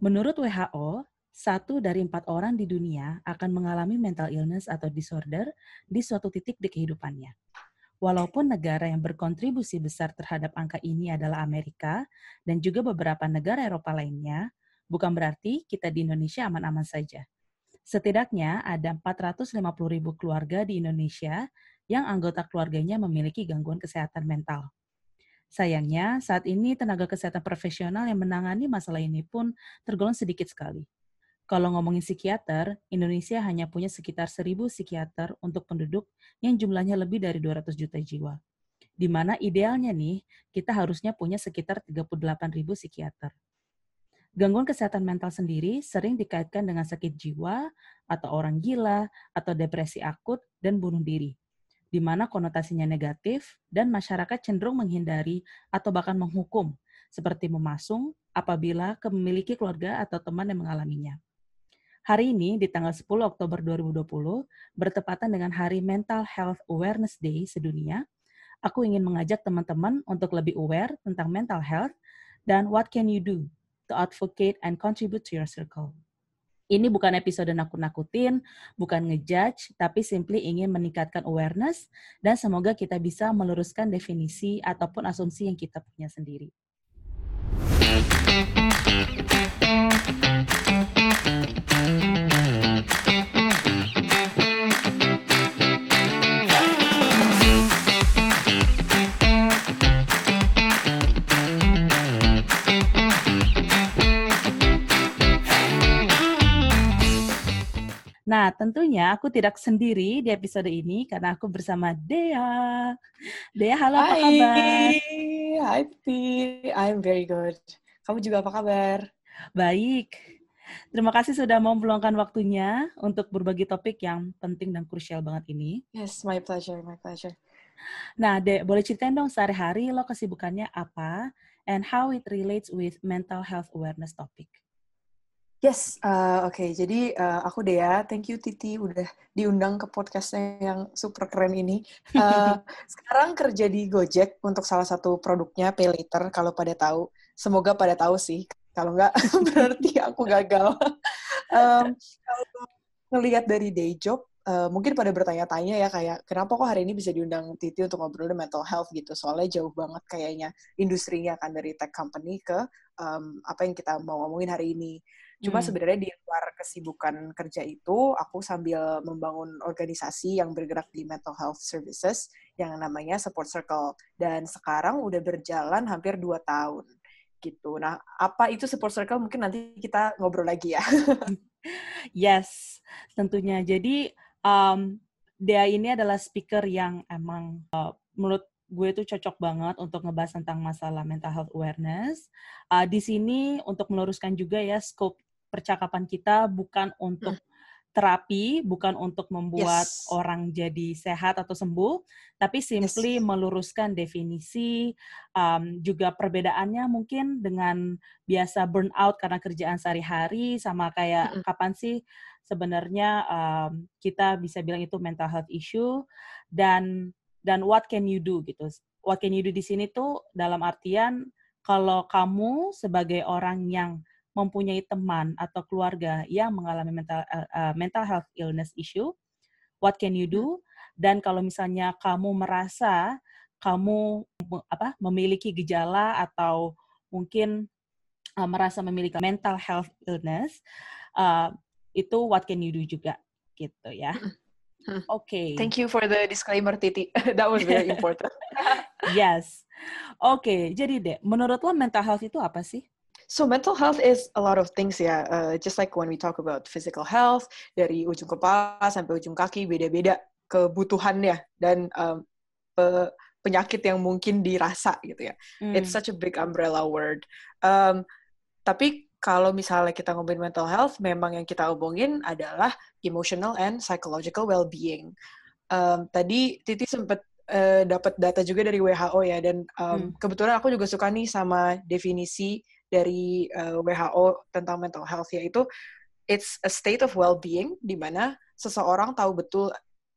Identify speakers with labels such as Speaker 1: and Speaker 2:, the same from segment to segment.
Speaker 1: Menurut WHO, satu dari empat orang di dunia akan mengalami mental illness atau disorder di suatu titik di kehidupannya. Walaupun negara yang berkontribusi besar terhadap angka ini adalah Amerika dan juga beberapa negara Eropa lainnya, bukan berarti kita di Indonesia aman-aman saja. Setidaknya ada 450 ribu keluarga di Indonesia yang anggota keluarganya memiliki gangguan kesehatan mental. Sayangnya, saat ini tenaga kesehatan profesional yang menangani masalah ini pun tergolong sedikit sekali. Kalau ngomongin psikiater, Indonesia hanya punya sekitar 1.000 psikiater untuk penduduk yang jumlahnya lebih dari 200 juta jiwa. Di mana idealnya nih, kita harusnya punya sekitar 38.000 psikiater. Gangguan kesehatan mental sendiri sering dikaitkan dengan sakit jiwa, atau orang gila, atau depresi akut, dan bunuh diri di mana konotasinya negatif dan masyarakat cenderung menghindari atau bahkan menghukum, seperti memasung apabila memiliki keluarga atau teman yang mengalaminya. Hari ini, di tanggal 10 Oktober 2020, bertepatan dengan Hari Mental Health Awareness Day sedunia, aku ingin mengajak teman-teman untuk lebih aware tentang mental health dan what can you do to advocate and contribute to your circle. Ini bukan episode nakut-nakutin, bukan ngejudge, tapi simply ingin meningkatkan awareness dan semoga kita bisa meluruskan definisi ataupun asumsi yang kita punya sendiri. Tentunya aku tidak sendiri di episode ini karena aku bersama Dea. Dea, halo Hai. apa kabar?
Speaker 2: Hai, Pi. I'm very good. Kamu juga apa kabar?
Speaker 1: Baik. Terima kasih sudah mau meluangkan waktunya untuk berbagi topik yang penting dan krusial banget ini.
Speaker 2: Yes, my pleasure, my pleasure.
Speaker 1: Nah, Dek, boleh ceritain dong sehari-hari lo kesibukannya apa and how it relates with mental health awareness topic?
Speaker 2: Yes, uh, oke. Okay. Jadi uh, aku Dea, thank you Titi udah diundang ke podcastnya yang super keren ini. Uh, sekarang kerja di Gojek untuk salah satu produknya Pay Later, kalau pada tahu. Semoga pada tahu sih. Kalau nggak, berarti aku gagal. um, kalau ngelihat dari day job, uh, mungkin pada bertanya-tanya ya kayak kenapa kok hari ini bisa diundang Titi untuk ngobrolin mental health gitu soalnya jauh banget kayaknya industrinya kan dari tech company ke um, apa yang kita mau ngomongin hari ini Cuma hmm. sebenarnya di luar kesibukan kerja itu, aku sambil membangun organisasi yang bergerak di mental health services yang namanya Support Circle. Dan sekarang udah berjalan hampir dua tahun gitu. Nah, apa itu Support Circle? Mungkin nanti kita ngobrol lagi ya.
Speaker 1: yes, tentunya. Jadi, um, dia ini adalah speaker yang emang uh, menurut gue tuh cocok banget untuk ngebahas tentang masalah mental health awareness. Uh, di sini untuk meluruskan juga ya scope percakapan kita bukan untuk hmm. terapi, bukan untuk membuat yes. orang jadi sehat atau sembuh, tapi simply yes. meluruskan definisi, um, juga perbedaannya mungkin dengan biasa burnout karena kerjaan sehari-hari, sama kayak mm kapan sih sebenarnya um, kita bisa bilang itu mental health issue, dan dan what can you do gitu. What can you do di sini tuh dalam artian kalau kamu sebagai orang yang mempunyai teman atau keluarga yang mengalami mental uh, mental health illness issue, what can you do? Dan kalau misalnya kamu merasa kamu apa memiliki gejala atau mungkin uh, merasa memiliki mental health illness, uh, itu what can you do juga gitu ya.
Speaker 2: Oke. Okay. Thank you for the disclaimer, Titi. That was very important.
Speaker 1: yes. Oke, okay, jadi deh, menurut lo mental health itu apa sih?
Speaker 2: So mental health is a lot of things ya. Uh, just like when we talk about physical health, dari ujung kepala sampai ujung kaki beda-beda kebutuhannya dan um, pe penyakit yang mungkin dirasa gitu ya. Mm. It's such a big umbrella word. Um, tapi kalau misalnya kita ngomongin mental health, memang yang kita omongin adalah emotional and psychological well-being. Um, tadi Titi sempat uh, dapat data juga dari WHO ya, dan um, mm. kebetulan aku juga suka nih sama definisi dari uh, eh, WHO tentang mental health yaitu it's a state of well-being di mana seseorang tahu betul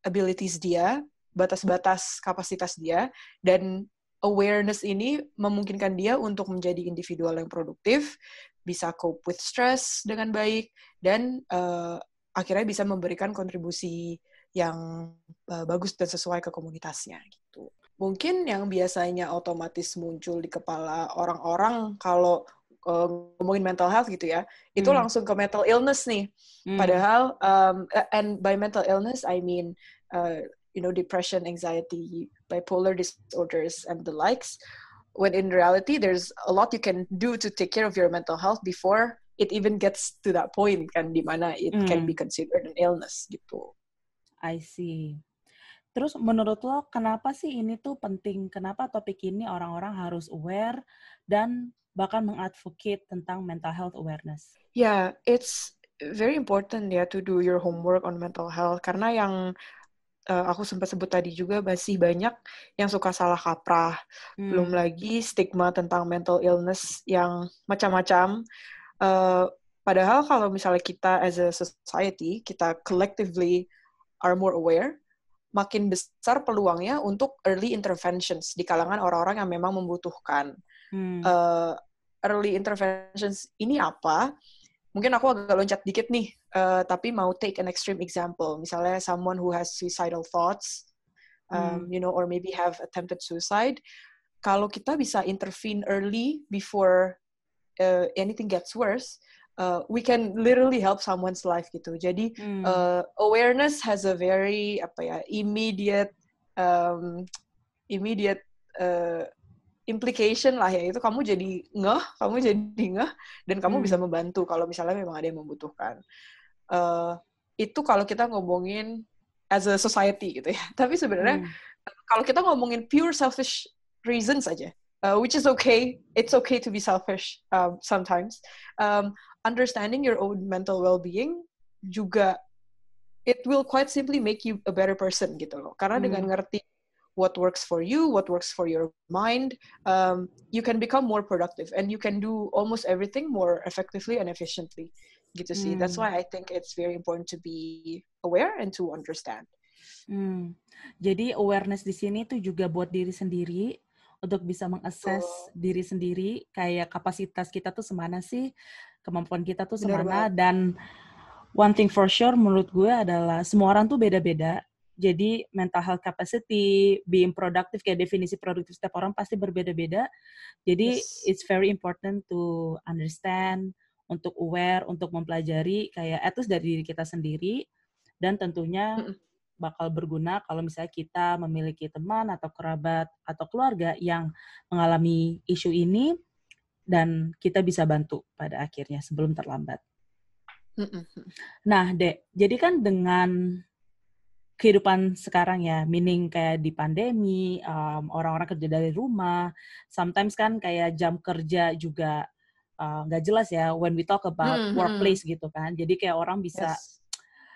Speaker 2: abilities dia, batas-batas kapasitas dia dan awareness ini memungkinkan dia untuk menjadi individual yang produktif bisa cope with stress dengan baik dan uh, akhirnya bisa memberikan kontribusi yang uh, bagus dan sesuai ke komunitasnya gitu. Mungkin yang biasanya otomatis muncul di kepala orang-orang kalau uh, ngomongin mental health gitu ya, hmm. itu langsung ke mental illness nih. Hmm. Padahal um, and by mental illness I mean uh, you know depression, anxiety, bipolar disorders and the likes. When in reality there's a lot you can do to take care of your mental health before it even gets to that point kan di mana it hmm. can be considered an illness gitu.
Speaker 1: I see. Terus menurut lo kenapa sih ini tuh penting? Kenapa topik ini orang-orang harus aware dan bahkan mengadvocate tentang mental health awareness?
Speaker 2: Yeah, it's very important ya to do your homework on mental health karena yang uh, aku sempat sebut tadi juga masih banyak yang suka salah kaprah. Hmm. Belum lagi stigma tentang mental illness yang macam-macam. Uh, padahal kalau misalnya kita as a society kita collectively are more aware, makin besar peluangnya untuk early interventions di kalangan orang-orang yang memang membutuhkan. Hmm. Uh, early interventions ini apa? Mungkin aku agak loncat dikit nih, uh, tapi mau take an extreme example. Misalnya someone who has suicidal thoughts, um, hmm. you know, or maybe have attempted suicide. Kalau kita bisa intervene early before uh, anything gets worse, uh, we can literally help someone's life gitu. Jadi hmm. uh, awareness has a very apa ya immediate um, immediate uh, implication lah ya itu kamu jadi ngeh, kamu jadi ngeh dan kamu hmm. bisa membantu kalau misalnya memang ada yang membutuhkan. Uh, itu kalau kita ngomongin as a society gitu ya. Tapi sebenarnya hmm. kalau kita ngomongin pure selfish reasons aja, uh, which is okay. It's okay to be selfish um, sometimes. Um, understanding your own mental well-being juga it will quite simply make you a better person gitu loh. Karena hmm. dengan ngerti what works for you, what works for your mind, um, you can become more productive and you can do almost everything more effectively and efficiently. Gitu sih. Hmm. That's why I think it's very important to be aware and to understand.
Speaker 1: Hmm. Jadi awareness di sini tuh juga buat diri sendiri untuk bisa mengakses oh. diri sendiri kayak kapasitas kita tuh semana sih kemampuan kita tuh semana dan one thing for sure menurut gue adalah semua orang tuh beda-beda jadi mental health capacity being productive kayak definisi produktif setiap orang pasti berbeda-beda jadi yes. it's very important to understand untuk aware untuk mempelajari kayak etos dari diri kita sendiri dan tentunya mm -mm bakal berguna kalau misalnya kita memiliki teman atau kerabat atau keluarga yang mengalami isu ini dan kita bisa bantu pada akhirnya sebelum terlambat. Nah, Dek, jadi kan dengan kehidupan sekarang ya, meaning kayak di pandemi, um, orang-orang kerja dari rumah, sometimes kan kayak jam kerja juga uh, nggak uh, jelas ya when we talk about mm -hmm. workplace gitu kan. Jadi kayak orang bisa yes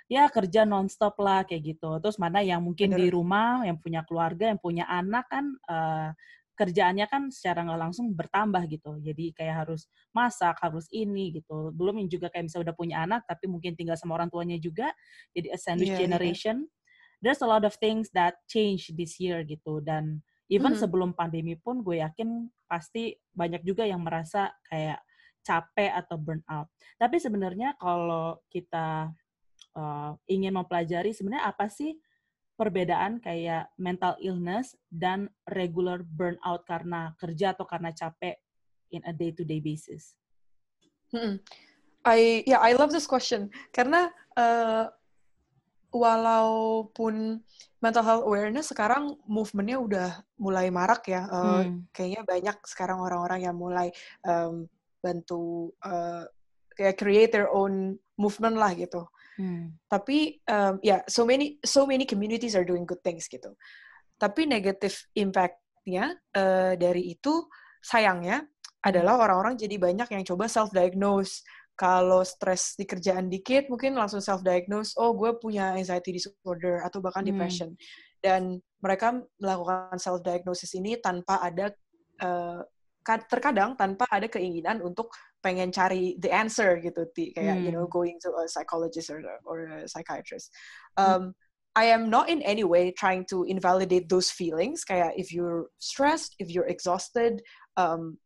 Speaker 1: ya kerja nonstop lah kayak gitu. Terus mana yang mungkin Bener. di rumah, yang punya keluarga, yang punya anak kan uh, kerjaannya kan secara nggak langsung bertambah gitu. Jadi kayak harus masak, harus ini gitu. Belum yang juga kayak misalnya udah punya anak tapi mungkin tinggal sama orang tuanya juga. Jadi a sandwich yeah, iya. generation. Yeah. There's a lot of things that change this year gitu. Dan even mm -hmm. sebelum pandemi pun gue yakin pasti banyak juga yang merasa kayak capek atau burnout. Tapi sebenarnya kalau kita uh, ingin mempelajari sebenarnya apa sih perbedaan kayak mental illness dan regular burnout karena kerja atau karena capek in a day-to-day basis?
Speaker 2: Hmm. I yeah I love this question karena uh, walaupun mental health awareness sekarang movementnya udah mulai marak ya uh, hmm. kayaknya banyak sekarang orang-orang yang mulai um, bantu uh, kayak create their own movement lah gitu Hmm. Tapi um, ya yeah, so many so many communities are doing good things gitu. Tapi negative impact-nya uh, dari itu sayangnya adalah hmm. orang-orang jadi banyak yang coba self diagnose. Kalau stres di kerjaan dikit mungkin langsung self diagnose, oh gue punya anxiety disorder atau bahkan hmm. depression. Dan mereka melakukan self diagnosis ini tanpa ada uh, terkadang tanpa ada keinginan untuk pengen cari the answer gitu ti kayak hmm. you know hmm. going to a psychologist or or a psychiatrist um, hmm. I am not in any way trying to invalidate those feelings kayak if you're stressed if you're exhausted um,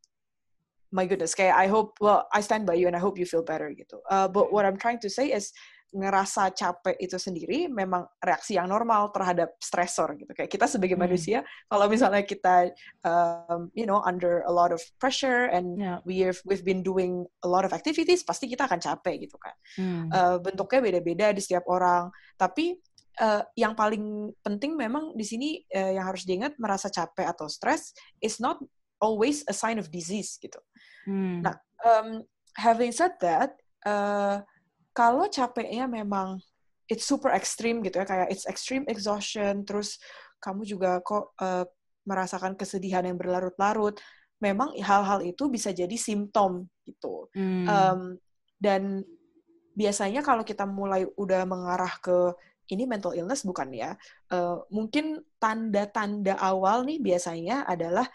Speaker 2: my goodness, kayak I hope, well, I stand by you and I hope you feel better gitu. Uh, but what I'm trying to say is ngerasa capek itu sendiri memang reaksi yang normal terhadap stresor gitu. Kayak kita sebagai hmm. manusia, kalau misalnya kita, um, you know, under a lot of pressure and yeah. we've we've been doing a lot of activities, pasti kita akan capek gitu kan. Hmm. Uh, bentuknya beda-beda di setiap orang. Tapi uh, yang paling penting memang di sini uh, yang harus diingat merasa capek atau stres is not always a sign of disease gitu. Hmm. Nah, um, having said that, uh, kalau capeknya memang it's super extreme gitu ya, kayak it's extreme exhaustion, terus kamu juga kok uh, merasakan kesedihan yang berlarut-larut, memang hal-hal itu bisa jadi simptom gitu. Hmm. Um, dan biasanya kalau kita mulai udah mengarah ke ini mental illness bukan ya. Uh, mungkin tanda-tanda awal nih biasanya adalah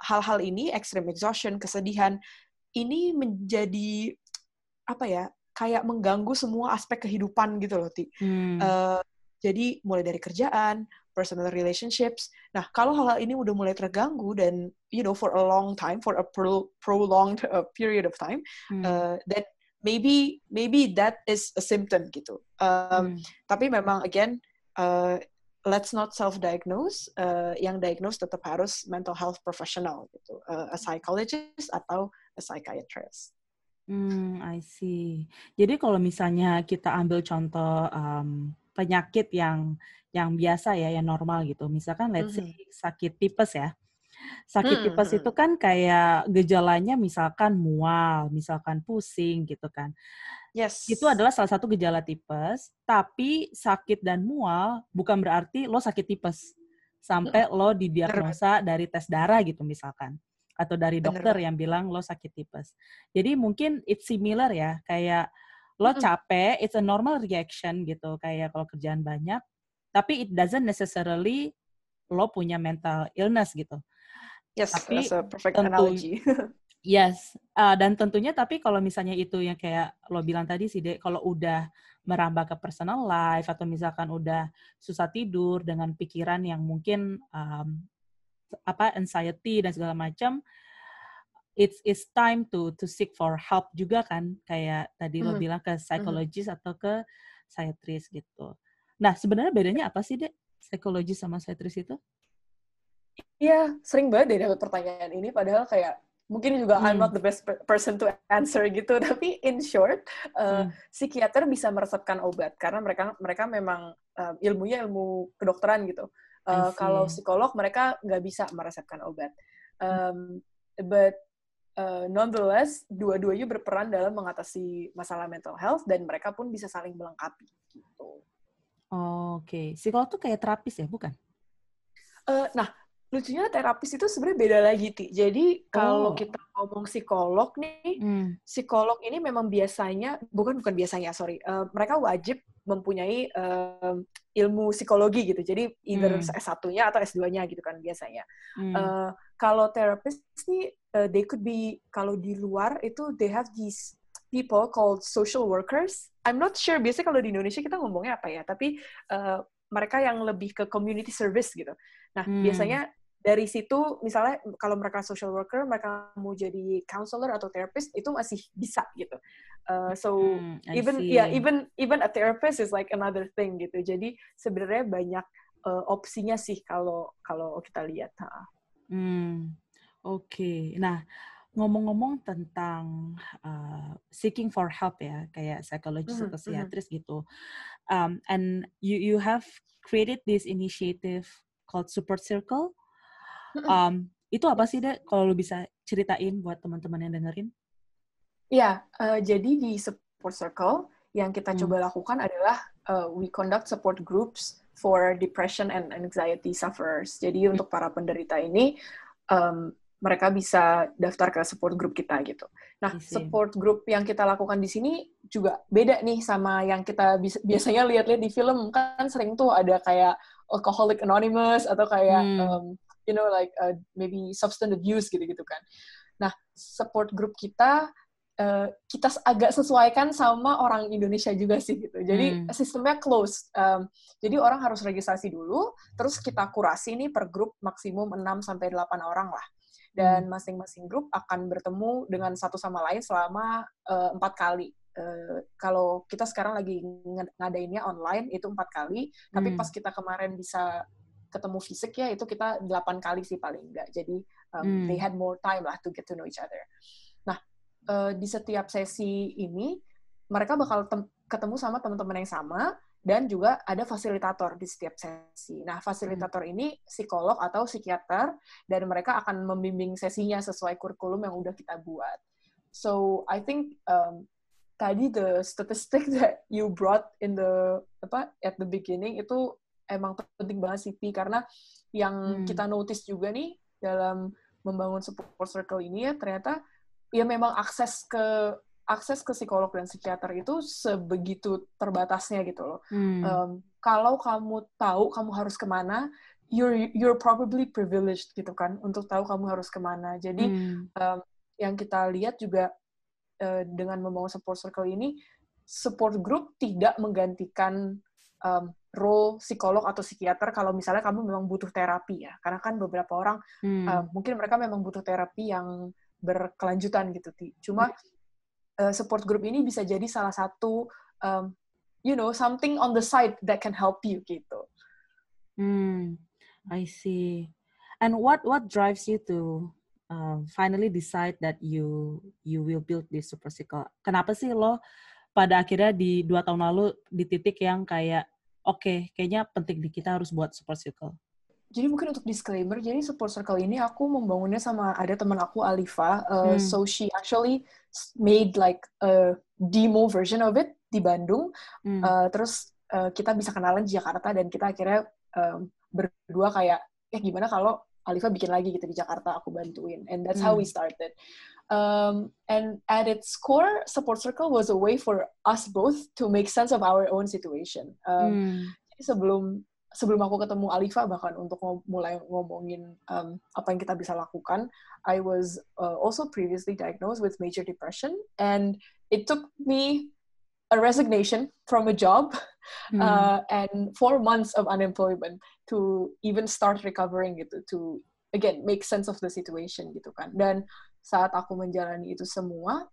Speaker 2: hal-hal um, ini extreme exhaustion, kesedihan ini menjadi apa ya? kayak mengganggu semua aspek kehidupan gitu loh, Ti. Hmm. Uh, jadi mulai dari kerjaan, personal relationships. Nah, kalau hal-hal ini udah mulai terganggu dan you know for a long time, for a pro prolonged uh, period of time, hmm. uh, then maybe maybe that is a symptom gitu. Um, hmm. Tapi memang again, uh, let's not self-diagnose. Uh, yang diagnose tetap harus mental health professional gitu, uh, a psychologist atau a psychiatrist.
Speaker 1: Hmm, I see. Jadi kalau misalnya kita ambil contoh um, penyakit yang yang biasa ya, yang normal gitu. Misalkan let's mm -hmm. say sakit tipes ya. Sakit hmm, tipes hmm. itu kan kayak gejalanya misalkan mual, misalkan pusing gitu kan.
Speaker 2: Yes.
Speaker 1: Itu adalah salah satu gejala tipes, tapi sakit dan mual bukan berarti lo sakit tipes. Sampai hmm. lo didiagnosa dari tes darah gitu misalkan. Atau dari dokter Bener. yang bilang lo sakit tipes. Jadi mungkin it's similar ya, kayak lo capek, it's a normal reaction gitu. Kayak kalau kerjaan banyak, tapi it doesn't necessarily lo punya mental illness gitu.
Speaker 2: Yes, tapi that's a perfect tentu, analogy.
Speaker 1: yes, uh, dan tentunya tapi kalau misalnya itu yang kayak lo bilang tadi sih, Dek, kalau udah merambah ke personal life atau misalkan udah susah tidur dengan pikiran yang mungkin um, apa anxiety dan segala macam, it's it's time to to seek for help juga kan kayak tadi mm. lo mm-hmm. bilang ke psikologis mm. atau ke psychiatrist gitu. Nah sebenarnya bedanya apa sih dek psikologis sama psychiatrist itu?
Speaker 2: Iya, sering banget deh dapat pertanyaan ini, padahal kayak mungkin juga hmm. I'm not the best person to answer gitu, tapi in short, uh, hmm. psikiater bisa meresepkan obat karena mereka mereka memang uh, ilmunya ilmu kedokteran gitu. Uh, kalau psikolog mereka nggak bisa meresepkan obat. Um, but uh, nonetheless, dua-duanya berperan dalam mengatasi masalah mental health dan mereka pun bisa saling melengkapi gitu.
Speaker 1: Oh, Oke, okay. psikolog tuh kayak terapis ya, bukan?
Speaker 2: Uh, nah, lucunya terapis itu sebenarnya beda lagi ti jadi kalau oh. kita ngomong psikolog nih hmm. psikolog ini memang biasanya bukan bukan biasanya sorry uh, mereka wajib mempunyai uh, ilmu psikologi gitu jadi either hmm. S1-nya atau S2-nya gitu kan biasanya hmm. uh, kalau terapis nih uh, they could be kalau di luar itu they have these people called social workers I'm not sure biasanya kalau di Indonesia kita ngomongnya apa ya tapi uh, mereka yang lebih ke community service gitu nah hmm. biasanya dari situ misalnya kalau mereka social worker mereka mau jadi counselor atau therapist itu masih bisa gitu uh, so hmm, even ya yeah, even even a therapist is like another thing gitu jadi sebenarnya banyak uh, opsinya sih kalau kalau kita lihat
Speaker 1: hmm oke okay. nah ngomong-ngomong tentang uh, seeking for help ya kayak psikologis mm -hmm, atau mm-hmm. psikiatris mm -hmm. gitu um, and you you have created this initiative called support circle Um, itu apa sih, Dek? Kalau lu bisa ceritain buat teman-teman yang dengerin?
Speaker 2: Iya, uh, jadi di support circle yang kita hmm. coba lakukan adalah uh, we conduct support groups for depression and anxiety sufferers. Jadi hmm. untuk para penderita ini um, mereka bisa daftar ke support group kita gitu. Nah, support group yang kita lakukan di sini juga beda nih sama yang kita biasanya lihat-lihat di film kan sering tuh ada kayak Alcoholic Anonymous atau kayak hmm. um, you know like uh, maybe substance abuse gitu-gitu kan. Nah, support group kita uh, kita agak sesuaikan sama orang Indonesia juga sih gitu. Jadi hmm. sistemnya close. Um, jadi orang harus registrasi dulu, terus kita kurasi nih per grup maksimum 6 sampai 8 orang lah. dan masing-masing grup akan bertemu dengan satu sama lain selama uh, empat kali. Uh, kalau kita sekarang lagi ngadainnya online itu empat kali, tapi hmm. pas kita kemarin bisa ketemu fisik ya itu kita delapan kali sih paling enggak. Jadi um, hmm. they had more time lah to get to know each other. Nah uh, di setiap sesi ini mereka bakal ketemu sama teman-teman yang sama dan juga ada fasilitator di setiap sesi. Nah, fasilitator hmm. ini psikolog atau psikiater dan mereka akan membimbing sesinya sesuai kurikulum yang udah kita buat. So, I think um, tadi the statistic that you brought in the apa at the beginning itu emang penting banget sih karena yang hmm. kita notice juga nih dalam membangun support circle ini ya ternyata ya memang akses ke akses ke psikolog dan psikiater itu sebegitu terbatasnya gitu loh. Hmm. Um, kalau kamu tahu kamu harus ke mana, you're you're probably privileged gitu kan untuk tahu kamu harus ke mana. Jadi hmm. um, yang kita lihat juga uh, dengan membangun support circle ini, support group tidak menggantikan um, role psikolog atau psikiater kalau misalnya kamu memang butuh terapi ya. Karena kan beberapa orang hmm. uh, mungkin mereka memang butuh terapi yang berkelanjutan gitu. Cuma hmm uh, support group ini bisa jadi salah satu um, you know something on the side that can help you gitu.
Speaker 1: Hmm, I see. And what what drives you to um, finally decide that you you will build this super cycle? Kenapa sih lo pada akhirnya di dua tahun lalu di titik yang kayak oke okay, kayaknya penting di kita harus buat super cycle?
Speaker 2: jadi mungkin untuk disclaimer, jadi support circle ini aku membangunnya sama ada teman aku Alifa. Uh, hmm. So she actually made like a demo version of it di Bandung. Hmm. Uh, terus uh, kita bisa kenalan di Jakarta dan kita akhirnya um, berdua kayak, ya gimana kalau Alifa bikin lagi gitu di Jakarta, aku bantuin. And that's hmm. how we started. Um, and at its core, support circle was a way for us both to make sense of our own situation. Um, hmm. Sebelum sebelum aku ketemu Alifa bahkan untuk mulai ngomongin um, apa yang kita bisa lakukan, I was uh, also previously diagnosed with major depression, and it took me a resignation from a job mm. uh, and four months of unemployment to even start recovering gitu, to again make sense of the situation gitu kan. Dan saat aku menjalani itu semua,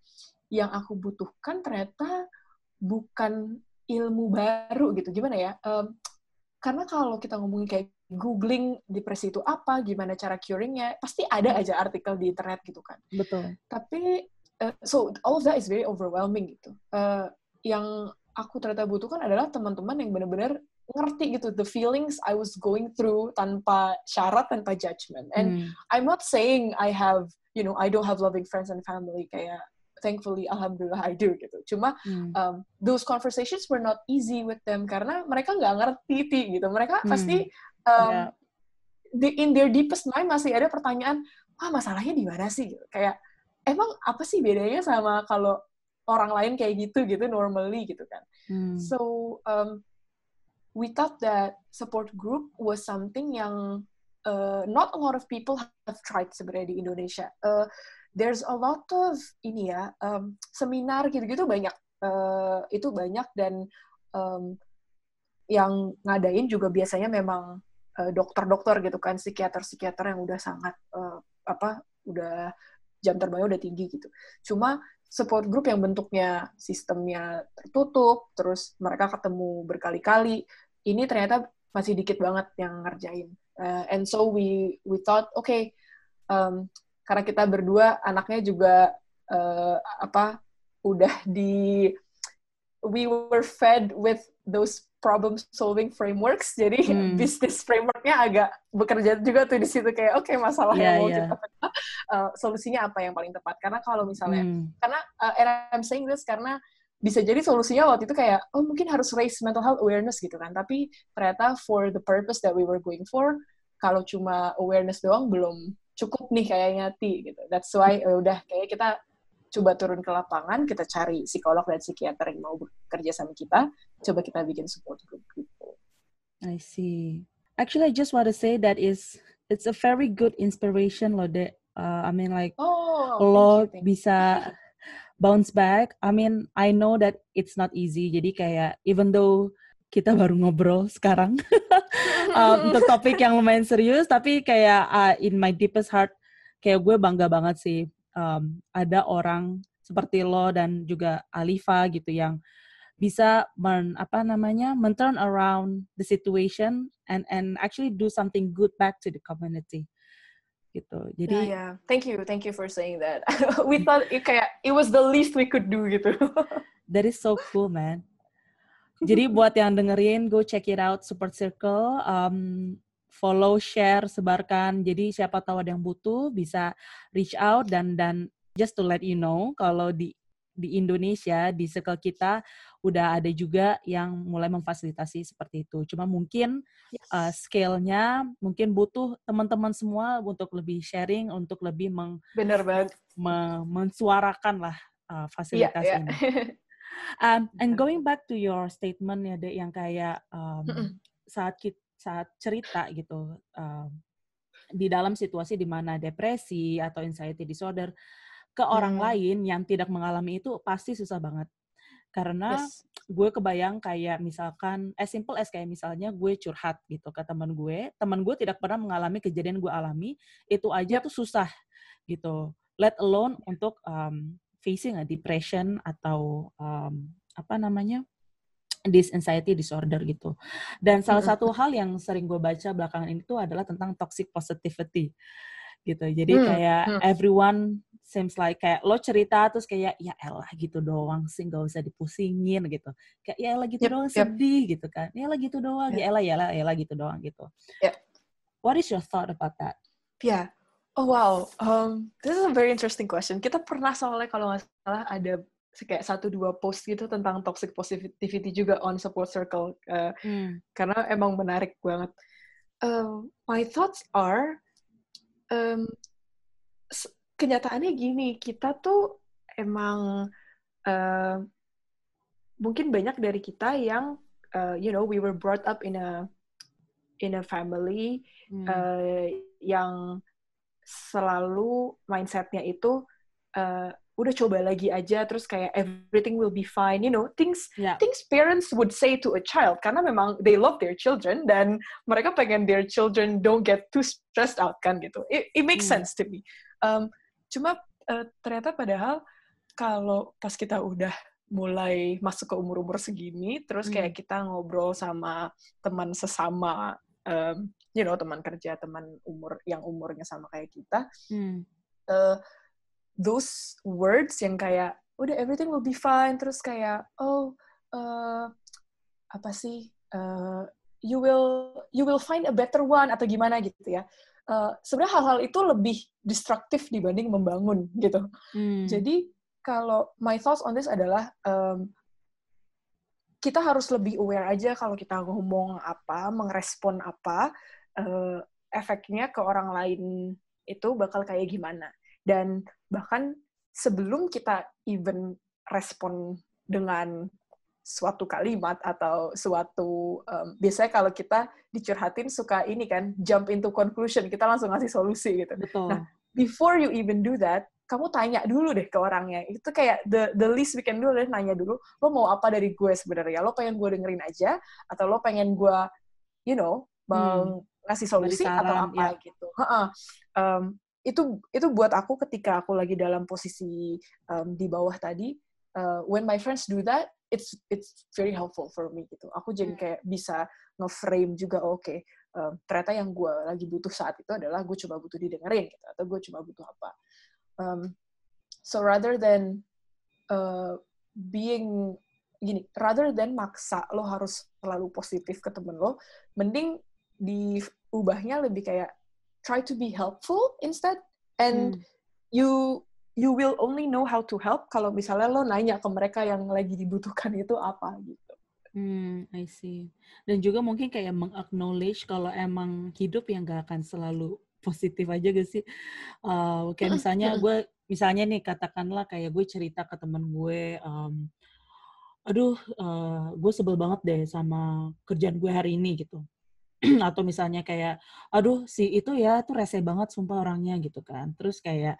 Speaker 2: yang aku butuhkan ternyata bukan ilmu baru gitu. Gimana ya? Um, karena kalau kita ngomongin kayak googling depresi itu apa, gimana cara curingnya, pasti ada aja artikel di internet gitu kan.
Speaker 1: Betul.
Speaker 2: Tapi uh, so all of that is very overwhelming gitu. Uh, yang aku ternyata butuhkan adalah teman-teman yang benar-benar ngerti gitu the feelings I was going through tanpa syarat tanpa judgment and hmm. I'm not saying I have you know I don't have loving friends and family kayak thankfully alhamdulillah I do gitu cuma hmm. um, those conversations were not easy with them karena mereka nggak ngerti ti gitu mereka hmm. pasti um, yeah. the, in their deepest mind masih ada pertanyaan ah masalahnya di mana sih gitu. kayak emang apa sih bedanya sama kalau orang lain kayak gitu gitu normally gitu kan hmm. so um, we thought that support group was something yang uh, not a lot of people have tried sebenarnya di Indonesia. Uh, there's a lot of ini ya um, seminar gitu-gitu banyak. Uh, itu banyak dan um, yang ngadain juga biasanya memang uh, dokter-dokter gitu kan psikiater-psikiater yang udah sangat uh, apa udah jam terbangnya udah tinggi gitu. Cuma support group yang bentuknya sistemnya tertutup terus mereka ketemu berkali-kali ini ternyata masih dikit banget yang ngerjain uh, and so we we thought okay um, karena kita berdua anaknya juga uh, apa udah di we were fed with those problem solving frameworks jadi hmm. bisnis frameworknya agak bekerja juga tuh di situ kayak oke okay, masalah yeah, yang mau yeah. kita uh, solusinya apa yang paling tepat karena kalau misalnya hmm. karena uh, and I'm saying this karena bisa jadi solusinya waktu itu kayak oh mungkin harus raise mental health awareness gitu kan tapi ternyata for the purpose that we were going for kalau cuma awareness doang belum cukup nih kayaknya ti gitu. That's why uh, udah kayak kita coba turun ke lapangan, kita cari psikolog dan psikiater yang mau bekerja sama kita, coba kita bikin support group gitu.
Speaker 1: I see. Actually, I just want to say that is it's a very good inspiration loh, deh. Uh, I mean like oh, lo bisa bounce back. I mean, I know that it's not easy. Jadi kayak even though kita baru ngobrol sekarang uh, untuk topik yang lumayan serius tapi kayak uh, in my deepest heart kayak gue bangga banget sih um, ada orang seperti lo dan juga Alifa gitu yang bisa men, apa namanya men turn around the situation and and actually do something good back to the community gitu. Jadi
Speaker 2: yeah, yeah. thank you, thank you for saying that. we thought it kayak it was the least we could do gitu.
Speaker 1: that is so cool, man. Jadi buat yang dengerin, go check it out Support Circle. Um, follow, share, sebarkan. Jadi siapa tahu ada yang butuh bisa reach out dan dan just to let you know kalau di di Indonesia di circle kita udah ada juga yang mulai memfasilitasi seperti itu. Cuma mungkin yes. uh, scale-nya mungkin butuh teman-teman semua untuk lebih sharing, untuk lebih meng
Speaker 2: Bener banget.
Speaker 1: Me, mensuarakan lah uh, fasilitas yeah, yeah. ini. um, and going back to your statement ya, Dek, yang kayak um, saat kita, saat cerita gitu um, di dalam situasi di mana depresi atau anxiety disorder ke orang hmm. lain yang tidak mengalami itu pasti susah banget. Karena yes. gue kebayang kayak misalkan as simple as kayak misalnya gue curhat gitu ke teman gue, teman gue tidak pernah mengalami kejadian gue alami, itu aja yep. tuh susah gitu. Let alone untuk um, facing a depression atau um, apa namanya? this anxiety disorder gitu. Dan salah satu hal yang sering gue baca belakangan ini tuh adalah tentang toxic positivity gitu. Jadi hmm. kayak hmm. everyone seems like kayak lo cerita terus kayak ya elah gitu doang sih nggak usah dipusingin gitu kayak ya elah gitu yep, doang yep. sedih gitu kan ya elah gitu doang yep. ya elah ya elah ya elah gitu doang gitu yep. what is your thought about that
Speaker 2: yeah oh wow um, this is a very interesting question kita pernah soalnya kalau nggak salah ada kayak satu dua post gitu tentang toxic positivity juga on support circle uh, hmm. karena emang menarik banget um, my thoughts are um, kenyataannya gini, kita tuh emang uh, mungkin banyak dari kita yang uh, you know we were brought up in a in a family hmm. uh, yang selalu mindsetnya itu uh, udah coba lagi aja terus kayak everything will be fine you know things yeah. things parents would say to a child karena memang they love their children dan mereka pengen their children don't get too stressed out kan gitu it, it makes hmm. sense to me um, Cuma uh, ternyata padahal kalau pas kita udah mulai masuk ke umur-umur segini, terus kayak hmm. kita ngobrol sama teman sesama, um, you know, teman kerja, teman umur yang umurnya sama kayak kita, hmm. uh, those words yang kayak udah everything will be fine, terus kayak oh uh, apa sih, uh, you will you will find a better one atau gimana gitu ya uh, sebenarnya hal-hal itu lebih destruktif dibanding membangun gitu. Hmm. Jadi kalau my thoughts on this adalah um, kita harus lebih aware aja kalau kita ngomong apa, mengrespon apa, uh, efeknya ke orang lain itu bakal kayak gimana. Dan bahkan sebelum kita even respon dengan suatu kalimat atau suatu um, biasanya kalau kita dicurhatin suka ini kan jump into conclusion kita langsung ngasih solusi gitu. Betul. Nah before you even do that kamu tanya dulu deh ke orangnya itu kayak the the least we can do adalah nanya dulu lo mau apa dari gue sebenarnya lo pengen gue dengerin aja atau lo pengen gue you know hmm. ngasih solusi saran, atau apa ya. gitu. Um, itu itu buat aku ketika aku lagi dalam posisi um, di bawah tadi uh, when my friends do that it's it's very helpful for me gitu. Aku jadi hmm. kayak bisa nge-frame juga oke okay, um, ternyata yang gue lagi butuh saat itu adalah gue coba butuh didengerin gitu atau gue cuma butuh apa. Um, so rather than uh, being gini, rather than maksa lo harus selalu positif ke temen lo, mending diubahnya lebih kayak try to be helpful instead and hmm. you you will only know how to help kalau misalnya lo nanya ke mereka yang lagi dibutuhkan itu apa gitu.
Speaker 1: Hmm, I see. Dan juga mungkin kayak meng-acknowledge kalau emang hidup yang gak akan selalu positif aja gak sih? Uh, kayak misalnya gue, misalnya nih katakanlah kayak gue cerita ke temen gue, um, aduh, uh, gue sebel banget deh sama kerjaan gue hari ini gitu. Atau misalnya kayak, aduh si itu ya tuh rese banget sumpah orangnya gitu kan. Terus kayak,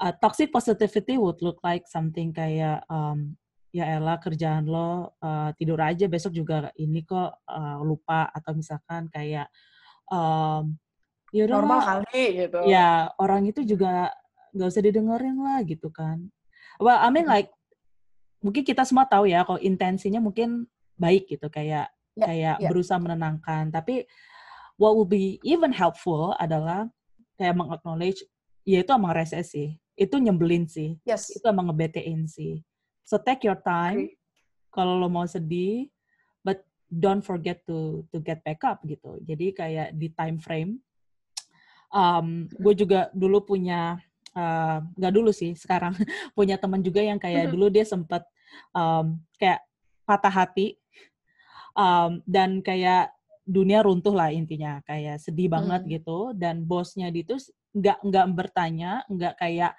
Speaker 1: uh, toxic positivity would look like something kayak um, ya Ella kerjaan lo uh, tidur aja besok juga ini kok uh, lupa atau misalkan kayak um, ya
Speaker 2: normal
Speaker 1: lah,
Speaker 2: kali gitu.
Speaker 1: ya orang itu juga nggak usah didengerin lah gitu kan. Well, I mean like mungkin kita semua tahu ya kalau intensinya mungkin baik gitu kayak
Speaker 2: Ya,
Speaker 1: kayak
Speaker 2: ya.
Speaker 1: berusaha menenangkan. Tapi what will be even helpful adalah kayak meng-acknowledge ya itu emang rese sih. Itu nyebelin sih.
Speaker 2: Yes.
Speaker 1: Itu emang ngebetein sih. So take your time
Speaker 2: Agree.
Speaker 1: kalau lo mau sedih, but don't forget to to get back up gitu. Jadi kayak di time frame. Um, gue juga dulu punya uh, nggak dulu sih sekarang punya teman juga yang kayak
Speaker 2: Mhm.
Speaker 1: dulu dia sempat um, kayak patah hati um, dan kayak dunia runtuh lah intinya kayak sedih banget
Speaker 2: Mhm.
Speaker 1: gitu dan bosnya dia tuh nggak nggak bertanya nggak kayak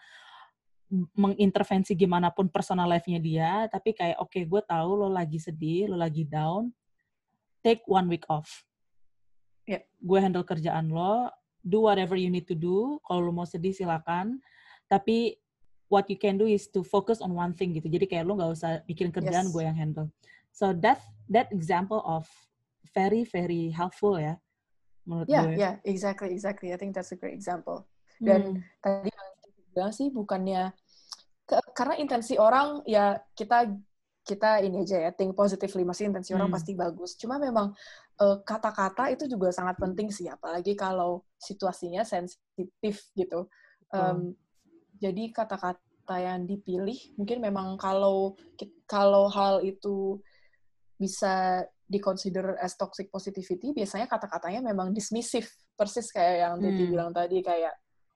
Speaker 1: mengintervensi gimana pun personal life-nya dia, tapi kayak oke gue tahu lo lagi sedih, lo lagi down, take one week off.
Speaker 2: Yeah.
Speaker 1: Gue handle kerjaan lo, do whatever you need to do. Kalau lo mau sedih silakan, tapi what you can do is to focus on one thing gitu. Jadi kayak lo nggak usah bikin kerjaan
Speaker 2: Yes.
Speaker 1: gue yang handle. So that that example of very very helpful ya menurut
Speaker 2: Yeah,
Speaker 1: gue.
Speaker 2: yeah, exactly, exactly. I think that's a great example. Dan
Speaker 1: Hmm.
Speaker 2: tadi yang bilang sih bukannya ke- karena intensi orang ya kita kita ini aja ya think positively masih intensi orang
Speaker 1: Hmm.
Speaker 2: pasti bagus. Cuma memang eh, kata-kata itu juga sangat penting sih apalagi kalau situasinya sensitif gitu. Em, jadi kata-kata yang dipilih mungkin memang kalau kalau hal itu bisa diconsider as toxic positivity biasanya kata-katanya memang dismissive persis kayak yang Titi
Speaker 1: Hmm.
Speaker 2: bilang tadi kayak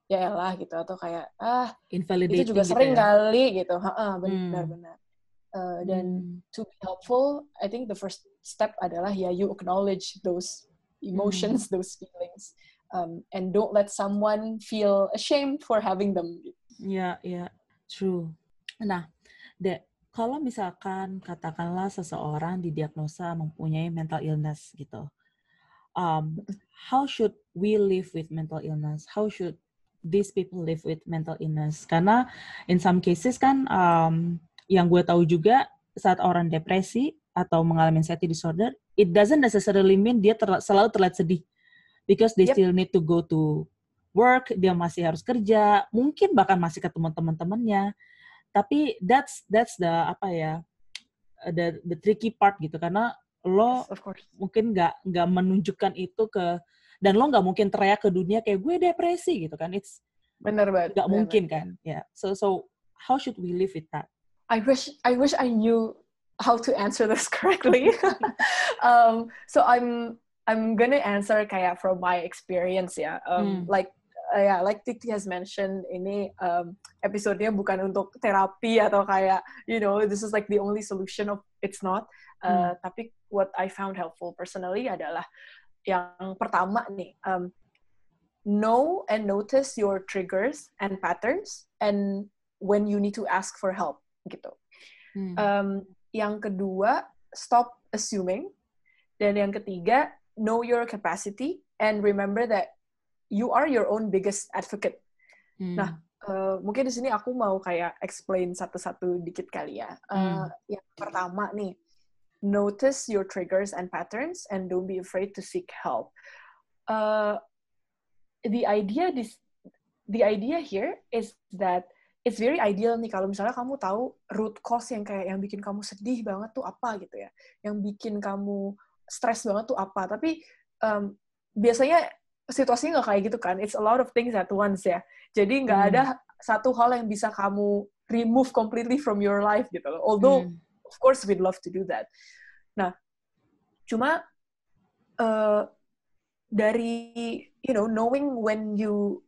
Speaker 2: ya elah gitu atau kayak ah itu juga
Speaker 1: gitu
Speaker 2: sering
Speaker 1: ya.
Speaker 2: kali gitu Heeh,
Speaker 1: Hmm.
Speaker 2: benar-benar Eh, dan
Speaker 1: Hmm.
Speaker 2: to be helpful I think the first step adalah ya you acknowledge those emotions
Speaker 1: Hmm.
Speaker 2: those feelings um, and don't let someone feel ashamed for having them
Speaker 1: Iya, iya, true. Nah, Dek, kalau misalkan katakanlah seseorang didiagnosa mempunyai mental illness gitu, um, how should we live with mental illness? How should these people live with mental illness? Karena in some cases kan, um, yang gue tahu juga saat orang depresi atau mengalami anxiety disorder, it doesn't necessarily mean dia terla- selalu terlihat sedih, because they
Speaker 2: Yep.
Speaker 1: still need to go to work, dia masih harus kerja, mungkin bahkan masih ketemu teman-temannya. Tapi that's that's the apa ya the the tricky part gitu. Karena lo
Speaker 2: Yes,
Speaker 1: mungkin nggak nggak menunjukkan itu ke dan lo nggak mungkin teriak ke dunia kayak gue depresi gitu kan. It's
Speaker 2: benar banget
Speaker 1: nggak mungkin kan? Ya so so how should we live with that?
Speaker 2: I wish I wish I knew how to answer this correctly. um, so I'm I'm gonna answer kayak from my experience ya. Um,
Speaker 1: Hmm.
Speaker 2: Like uh, yeah, like Titi has mentioned, ini um, episodenya bukan untuk terapi atau kayak you know this is like the only solution of it's not. Uh, Tapi what I found helpful personally adalah yang pertama nih. Um, know and notice your triggers and patterns and when you need to ask for help gitu.
Speaker 1: Hmm.
Speaker 2: Um, yang kedua, stop assuming. Dan yang ketiga, know your capacity and remember that you are your own biggest advocate.
Speaker 1: Hmm.
Speaker 2: nah, Uh, mungkin di sini aku mau kayak explain satu-satu dikit kali ya. Uh, Yang pertama nih, notice your triggers and patterns and don't be afraid to seek help. Uh, the idea this the idea here is that it's very ideal nih kalau misalnya kamu tahu root cause yang kayak yang bikin kamu sedih banget tuh apa gitu ya, yang bikin kamu stres banget tuh apa. Tapi um, biasanya situasinya nggak kayak gitu kan. It's a lot of things at once ya. Jadi nggak
Speaker 1: Hmm.
Speaker 2: ada satu hal yang bisa kamu remove completely from your life gitu loh. Although
Speaker 1: Hmm.
Speaker 2: of course we'd love to do that. Nah, cuma uh, dari you know knowing when you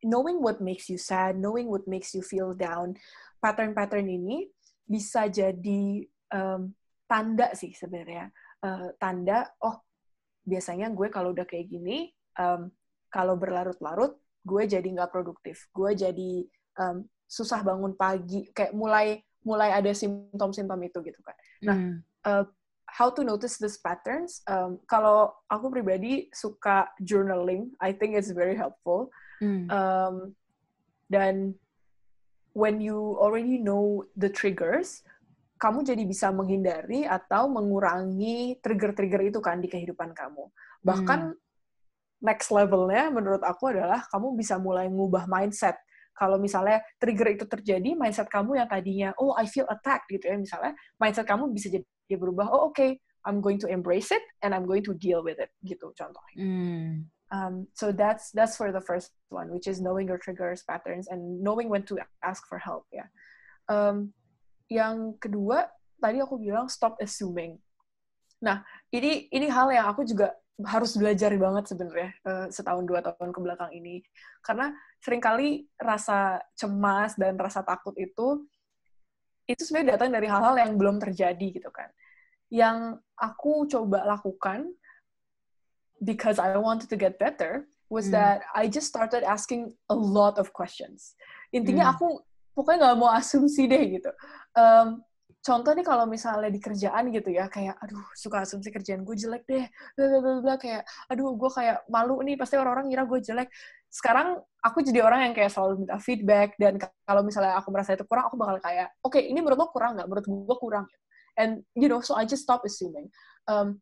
Speaker 2: knowing what makes you sad, knowing what makes you feel down, pattern-pattern ini bisa jadi um, tanda sih sebenarnya. Uh, tanda, oh biasanya gue kalau udah kayak gini, um, kalau berlarut-larut, gue jadi nggak produktif. Gue jadi um, susah bangun pagi, kayak mulai mulai ada simptom-simptom itu gitu kan. Nah,
Speaker 1: Hmm.
Speaker 2: uh, how to notice these patterns? Um, kalau aku pribadi suka journaling, I think it's very helpful.
Speaker 1: Hmm.
Speaker 2: Um, dan when you already know the triggers, kamu jadi bisa menghindari atau mengurangi trigger-trigger itu kan di kehidupan kamu. Bahkan next levelnya menurut aku adalah kamu bisa mulai ngubah mindset kalau misalnya trigger itu terjadi, mindset kamu yang tadinya, oh I feel attacked gitu ya, misalnya, mindset kamu bisa jadi berubah, oh oke, okay, I'm going to embrace it and I'm going to deal with it gitu contohnya. Mm. Um, so that's that's for the first one, which is knowing your triggers, patterns, and knowing when to ask for help ya. Um, yang kedua tadi aku bilang stop assuming. Nah ini ini hal yang aku juga harus belajar banget sebenarnya uh, setahun dua tahun ke belakang ini karena sering kali rasa cemas dan rasa takut itu itu sebenarnya datang dari hal-hal yang belum terjadi gitu kan yang aku coba lakukan because I wanted to get better was hmm. that I just started asking a lot of questions intinya hmm. aku pokoknya nggak mau asumsi deh gitu um, contoh nih kalau misalnya di kerjaan gitu ya kayak aduh suka asumsi kerjaan gue jelek deh. Bla bla bla kayak aduh gue kayak malu nih pasti orang-orang ngira gue jelek. Sekarang aku jadi orang yang kayak selalu minta feedback dan kalau misalnya aku merasa itu kurang aku bakal kayak oke okay, ini menurut lo kurang nggak? Menurut gue kurang. And you know so I just stop assuming. Um,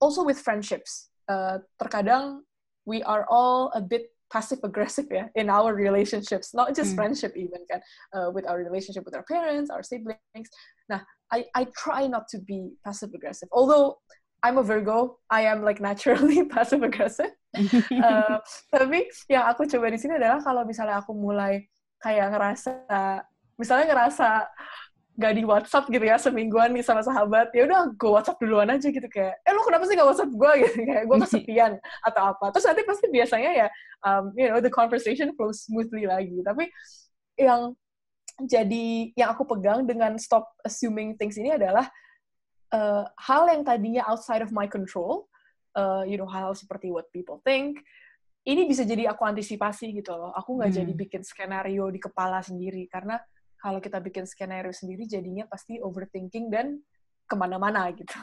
Speaker 2: also with friendships uh, terkadang we are all a bit passive aggressive ya in our relationships not just mm. friendship even kan? Uh, with our relationship with our parents our siblings. Nah I I try not to be passive aggressive although I'm a Virgo I am like naturally passive aggressive uh, tapi yang aku coba di sini adalah kalau misalnya aku mulai kayak ngerasa misalnya ngerasa gak di WhatsApp gitu ya semingguan nih sama sahabat. Ya udah gue WhatsApp duluan aja gitu kayak eh lu kenapa sih gak WhatsApp gue gitu kayak gue kesepian atau apa. Terus nanti pasti biasanya ya um, you know the conversation flows smoothly lagi. Tapi yang jadi yang aku pegang dengan stop assuming things ini adalah uh, hal yang tadinya outside of my control uh, you know hal, hal seperti what people think ini bisa jadi aku antisipasi gitu loh. Aku nggak hmm. jadi bikin skenario di kepala sendiri. Karena kalau kita bikin skenario sendiri jadinya pasti overthinking dan ke mana-mana gitu.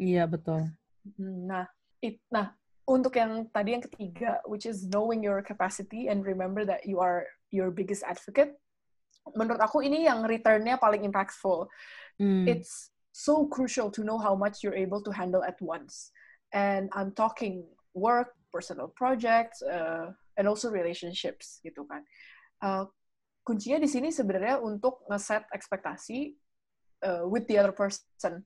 Speaker 1: Iya betul.
Speaker 2: Hmm, nah, it, nah untuk yang tadi yang ketiga, which is knowing your capacity and remember that you are your biggest advocate. Menurut aku ini yang returnnya paling impactful. Hmm. It's so crucial to know how much you're able to handle at once. And I'm talking work, personal projects, uh, and also relationships gitu kan. Uh, kuncinya di sini sebenarnya untuk ngeset ekspektasi uh, with the other person.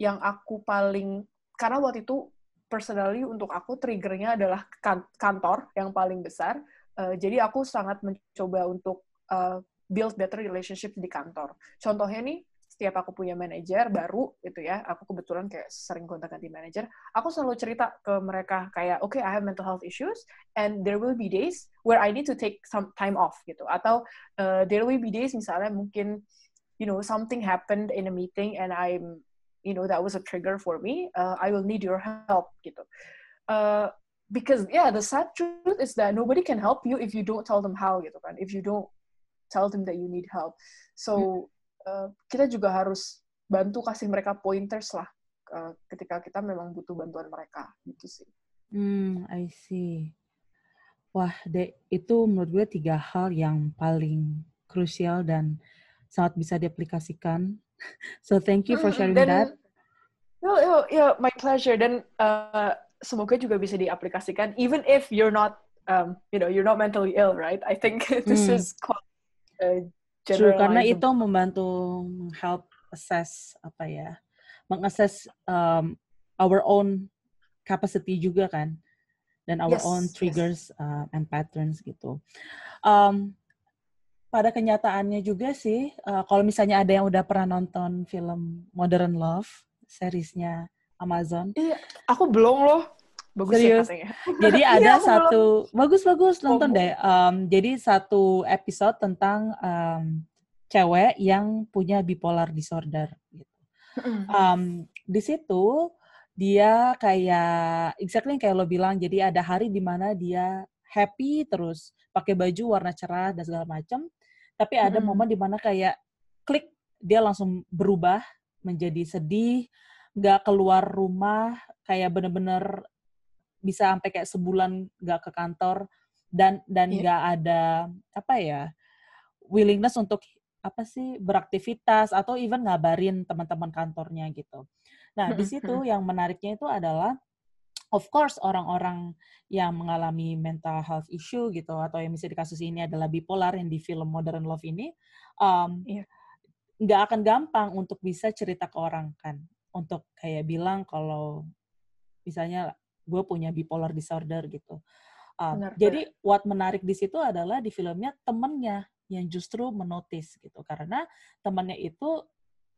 Speaker 2: Yang aku paling karena waktu itu personally untuk aku triggernya adalah kan, kantor yang paling besar. Uh, jadi aku sangat mencoba untuk uh, build better relationship di kantor. Contohnya nih setiap aku punya manajer baru gitu ya, aku kebetulan kayak sering kontak ganti manajer, aku selalu cerita ke mereka kayak, oke, okay, I have mental health issues, and there will be days where I need to take some time off gitu, atau uh, there will be days misalnya mungkin, you know, something happened in a meeting and I'm, you know, that was a trigger for me, uh, I will need your help gitu. Uh, because yeah, the sad truth is that nobody can help you if you don't tell them how gitu kan, if you don't tell them that you need help. So Eh, kita juga harus bantu kasih mereka pointers lah uh, ketika kita memang butuh bantuan mereka gitu sih.
Speaker 1: Hmm, I see. Wah, dek, itu menurut gue tiga hal yang paling krusial dan sangat bisa diaplikasikan. So thank you for sharing dan, that.
Speaker 2: Yo, yo, yo, my pleasure. Dan uh, semoga juga bisa diaplikasikan, even if you're not, um, you know, you're not mentally ill, right? I think this hmm. is quite uh,
Speaker 1: True, karena itu membantu help assess apa ya, mengassess um, our own capacity juga kan, dan our yes, own triggers yes. uh, and patterns gitu. Um, pada kenyataannya juga sih, uh, kalau misalnya ada yang udah pernah nonton film Modern Love, seriesnya Amazon.
Speaker 2: Iya, aku belum loh.
Speaker 1: Bagus ya Serius. ya Jadi iya, ada iya, satu bagus-bagus nonton oh. deh. Um, jadi satu episode tentang um, cewek yang punya bipolar disorder gitu. Um, di situ dia kayak exactly kayak lo bilang. Jadi ada hari di mana dia happy terus pakai baju warna cerah dan segala macam. Tapi ada mm. momen di mana kayak klik dia langsung berubah menjadi sedih, nggak keluar rumah, kayak bener-bener bisa sampai kayak sebulan nggak ke kantor dan dan iya. nggak yeah. ada apa ya willingness untuk apa sih beraktivitas atau even ngabarin teman-teman kantornya gitu. Nah di situ yang menariknya itu adalah of course orang-orang yang mengalami mental health issue gitu atau yang misalnya di kasus ini adalah bipolar yang di film Modern Love ini um, yeah. nggak akan gampang untuk bisa cerita ke orang kan untuk kayak bilang kalau misalnya gue punya bipolar disorder gitu. Um, benar, jadi benar. what menarik di situ adalah di filmnya temennya yang justru menotis gitu karena temennya itu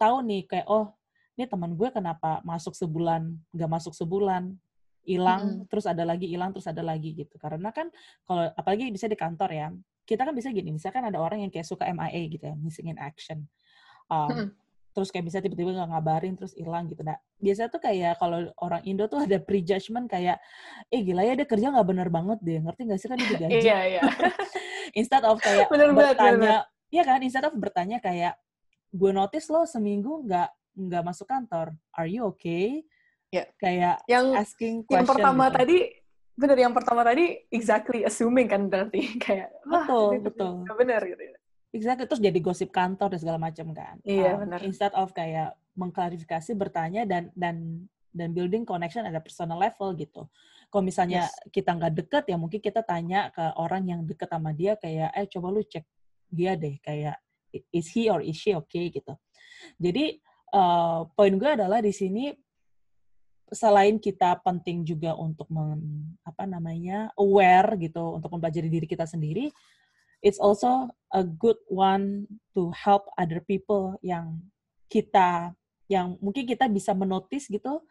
Speaker 1: tahu nih kayak oh ini teman gue kenapa masuk sebulan nggak masuk sebulan hilang mm terus ada lagi hilang terus ada lagi gitu karena kan kalau apalagi bisa di kantor ya kita kan bisa gini misalkan ada orang yang kayak suka MIA gitu ya missing in action um, mm. Terus kayak bisa tiba-tiba nggak ngabarin terus hilang gitu nah biasa tuh kayak kalau orang Indo tuh ada prejudgment kayak eh gila ya dia kerja nggak bener banget deh ngerti nggak sih kan dia digaji
Speaker 2: iya iya
Speaker 1: instead of kayak bener bertanya Iya kan, instead of bertanya kayak, gue notice lo seminggu nggak nggak masuk kantor, are you okay?
Speaker 2: Yeah.
Speaker 1: Kayak
Speaker 2: yang
Speaker 1: asking
Speaker 2: question. Yang pertama gitu. tadi bener yang pertama tadi exactly assuming kan berarti kayak
Speaker 1: betul betul
Speaker 2: bener gitu ya.
Speaker 1: Exactly. Terus jadi gosip kantor dan segala macam kan.
Speaker 2: Iya um, benar.
Speaker 1: instead of kayak mengklarifikasi bertanya dan dan dan building connection ada personal level gitu. Kalau misalnya yes. kita nggak deket ya mungkin kita tanya ke orang yang deket sama dia kayak eh coba lu cek dia deh kayak is he or is she okay? gitu. Jadi uh, poin gue adalah di sini selain kita penting juga untuk men, apa namanya aware gitu untuk mempelajari diri kita sendiri it's also a good one to help other people yang kita yang mungkin kita bisa menotis gitu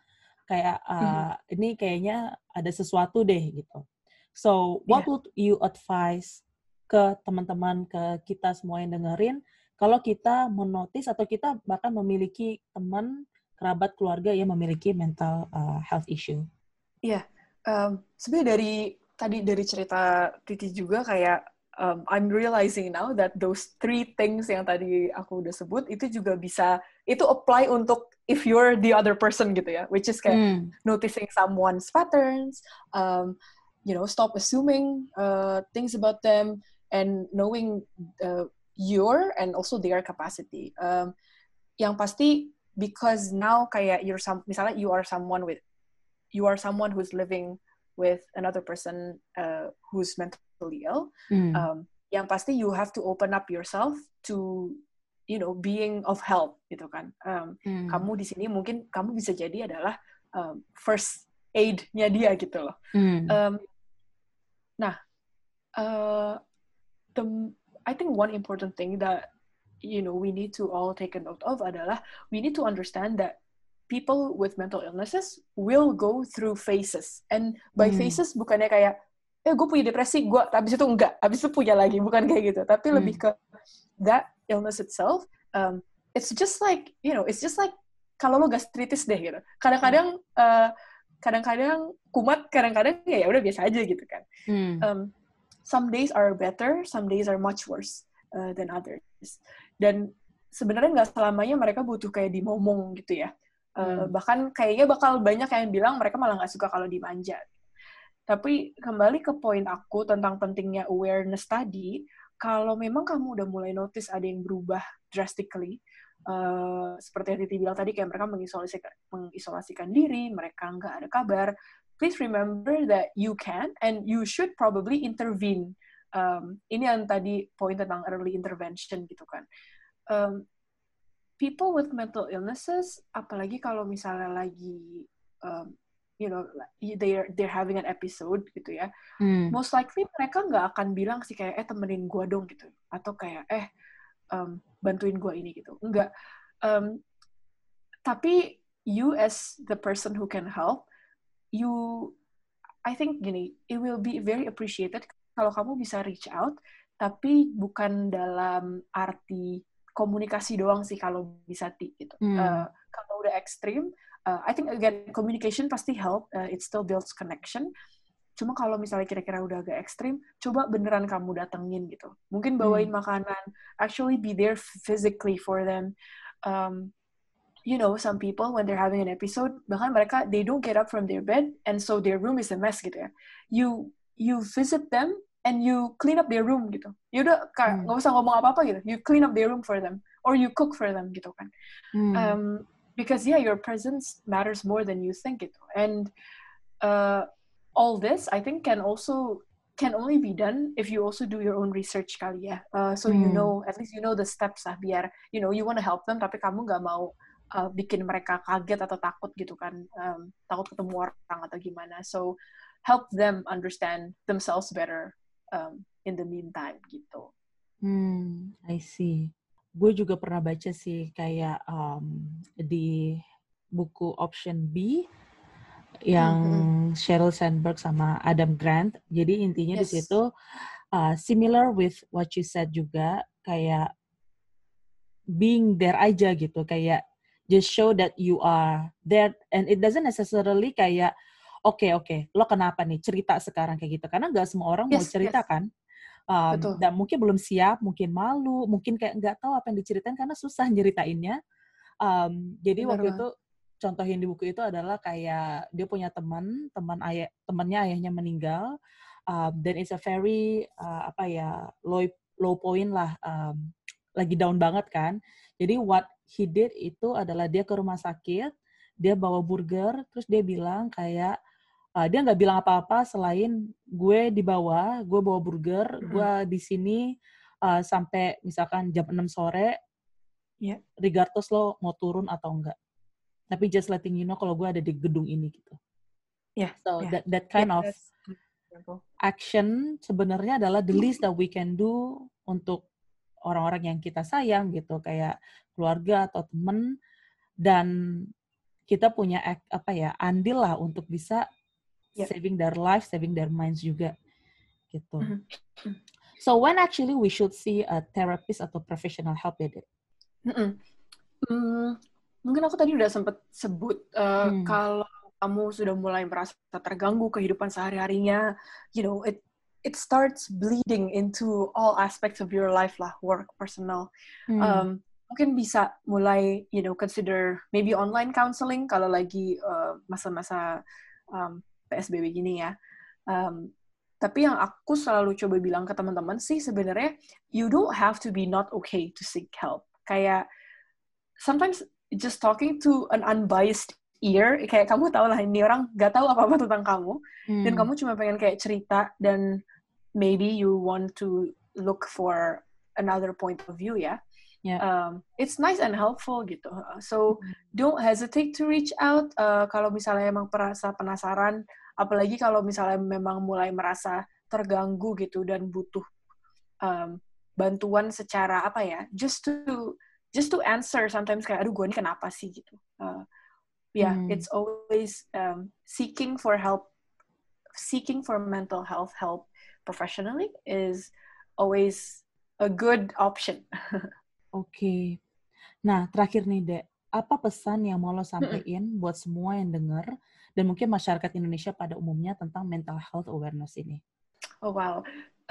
Speaker 1: kayak uh, hmm. ini kayaknya ada sesuatu deh gitu so what yeah. would you advise ke teman-teman ke kita semua yang dengerin kalau kita menotis atau kita bahkan memiliki teman kerabat keluarga yang memiliki mental uh, health issue.
Speaker 2: Iya, um, sebenarnya dari tadi dari cerita Titi juga kayak um, I'm realizing now that those three things yang tadi aku udah sebut itu juga bisa itu apply untuk if you're the other person gitu ya, which is kayak mm. noticing someone's patterns, um, you know, stop assuming uh, things about them and knowing uh, your and also their capacity. Um, yang pasti because now kayak you're some misalnya you are someone with you are someone who's living with another person uh, who's mentally ill mm. um, yang pasti you have to open up yourself to you know being of help gitu kan um, mm. kamu di sini mungkin kamu bisa jadi adalah um, first aid-nya dia gitu loh mm. um, nah uh, the I think one important thing that you know we need to all take a note of adalah we need to understand that people with mental illnesses will go through phases and by hmm. phases bukannya kayak eh gue punya depresi gue habis itu enggak habis itu punya lagi bukan kayak gitu. Tapi hmm. lebih ke that illness itself um, it's just like you know it's just like kalau lo gastritis deh gitu. Kadang-kadang uh, kadang-kadang kumat kadang-kadang ya, ya udah biasa aja gitu kan. Hmm. um, some days are better some days are much worse uh, than others. Dan sebenarnya nggak selamanya mereka butuh kayak dimomong gitu ya. Uh, bahkan kayaknya bakal banyak yang bilang mereka malah nggak suka kalau dimanja tapi kembali ke poin aku tentang pentingnya awareness tadi kalau memang kamu udah mulai notice ada yang berubah drastically uh, seperti yang Titi bilang tadi kayak mereka mengisolasikan, mengisolasikan diri mereka nggak ada kabar please remember that you can and you should probably intervene um, ini yang tadi poin tentang early intervention gitu kan. Um, people with mental illnesses, apalagi kalau misalnya lagi, um, you know, they're they're having an episode gitu ya, hmm. most likely mereka nggak akan bilang sih kayak eh temenin gue dong gitu, atau kayak eh um, bantuin gue ini gitu, enggak. Um, tapi you as the person who can help, you I think gini, it will be very appreciated kalau kamu bisa reach out, tapi bukan dalam arti komunikasi doang sih kalau bisa ti gitu. Hmm. Uh, kalau udah ekstrim, uh, I think again communication pasti help. Uh, it still builds connection. Cuma kalau misalnya kira-kira udah agak ekstrim, coba beneran kamu datengin gitu. Mungkin bawain hmm. makanan, actually be there physically for them. Um, you know, some people when they're having an episode, bahkan mereka they don't get up from their bed, and so their room is a mess gitu ya. You you visit them and you clean up their room gitu. Ya udah nggak hmm. usah ngomong apa-apa gitu. You clean up their room for them or you cook for them gitu kan. Hmm. Um, because yeah, your presence matters more than you think gitu. And uh, all this I think can also can only be done if you also do your own research kali ya. Uh, so hmm. you know, at least you know the steps lah biar you know you want to help them tapi kamu nggak mau uh, bikin mereka kaget atau takut gitu kan, um, takut ketemu orang atau gimana. So help them understand themselves better um, in the meantime gitu.
Speaker 1: Hmm, I see. Gue juga pernah baca sih kayak um, di buku Option B yang mm-hmm. Sheryl Sandberg sama Adam Grant. Jadi intinya yes. di situ uh, similar with what you said juga kayak being there aja gitu kayak just show that you are there and it doesn't necessarily kayak oke okay, oke okay, lo kenapa nih cerita sekarang kayak gitu karena nggak semua orang yes, mau cerita yes. kan um, dan mungkin belum siap mungkin malu mungkin kayak nggak tahu apa yang diceritain karena susah nyeritainnya. Um, jadi Benar waktu itu contohin di buku itu adalah kayak dia punya teman, teman ayah, temannya ayahnya meninggal, um, dan it's a very uh, apa ya low low point lah, um, lagi down banget kan. Jadi what he did itu adalah dia ke rumah sakit, dia bawa burger, terus dia bilang kayak uh, dia nggak bilang apa-apa selain gue di bawah, gue bawa burger, gue di sini uh, sampai misalkan jam 6 sore, yeah. regardless lo mau turun atau enggak tapi just letting you know kalau gue ada di gedung ini gitu.
Speaker 2: Yeah.
Speaker 1: So
Speaker 2: yeah.
Speaker 1: that that kind yeah, of action sebenarnya adalah the least that we can do untuk orang-orang yang kita sayang gitu kayak keluarga atau temen dan kita punya apa ya andil lah untuk bisa yeah. saving their life, saving their minds juga gitu. Mm -hmm. So when actually we should see a therapist atau professional help ya? Mm -hmm.
Speaker 2: mm, mungkin aku tadi udah sempet sebut uh, hmm. kalau kamu sudah mulai merasa terganggu kehidupan sehari-harinya, you know, it it starts bleeding into all aspects of your life lah, work, personal. Hmm. Um, mungkin bisa mulai, you know, consider maybe online counseling kalau lagi uh, masa-masa uh, um, PSBB gini ya. Um, tapi yang aku selalu coba bilang ke teman-teman sih sebenarnya you don't have to be not okay to seek help. Kayak sometimes just talking to an unbiased ear kayak kamu tahu lah ini orang gak tahu apa apa tentang kamu hmm. dan kamu cuma pengen kayak cerita dan maybe you want to look for another point of view ya yeah. um, it's nice and helpful gitu so hmm. don't hesitate to reach out uh, kalau misalnya emang merasa penasaran apalagi kalau misalnya memang mulai merasa terganggu gitu dan butuh um, bantuan secara apa ya just to just to answer sometimes kayak aduh gue ini kenapa sih? gitu. Uh, yeah hmm. it's always um, seeking for help seeking for mental health help professionally is always a good option.
Speaker 1: Oke. Okay. nah terakhir nih dek. Apa pesan yang mau lo sampaikan buat semua yang dengar dan mungkin masyarakat Indonesia pada umumnya tentang mental health awareness ini
Speaker 2: oh wow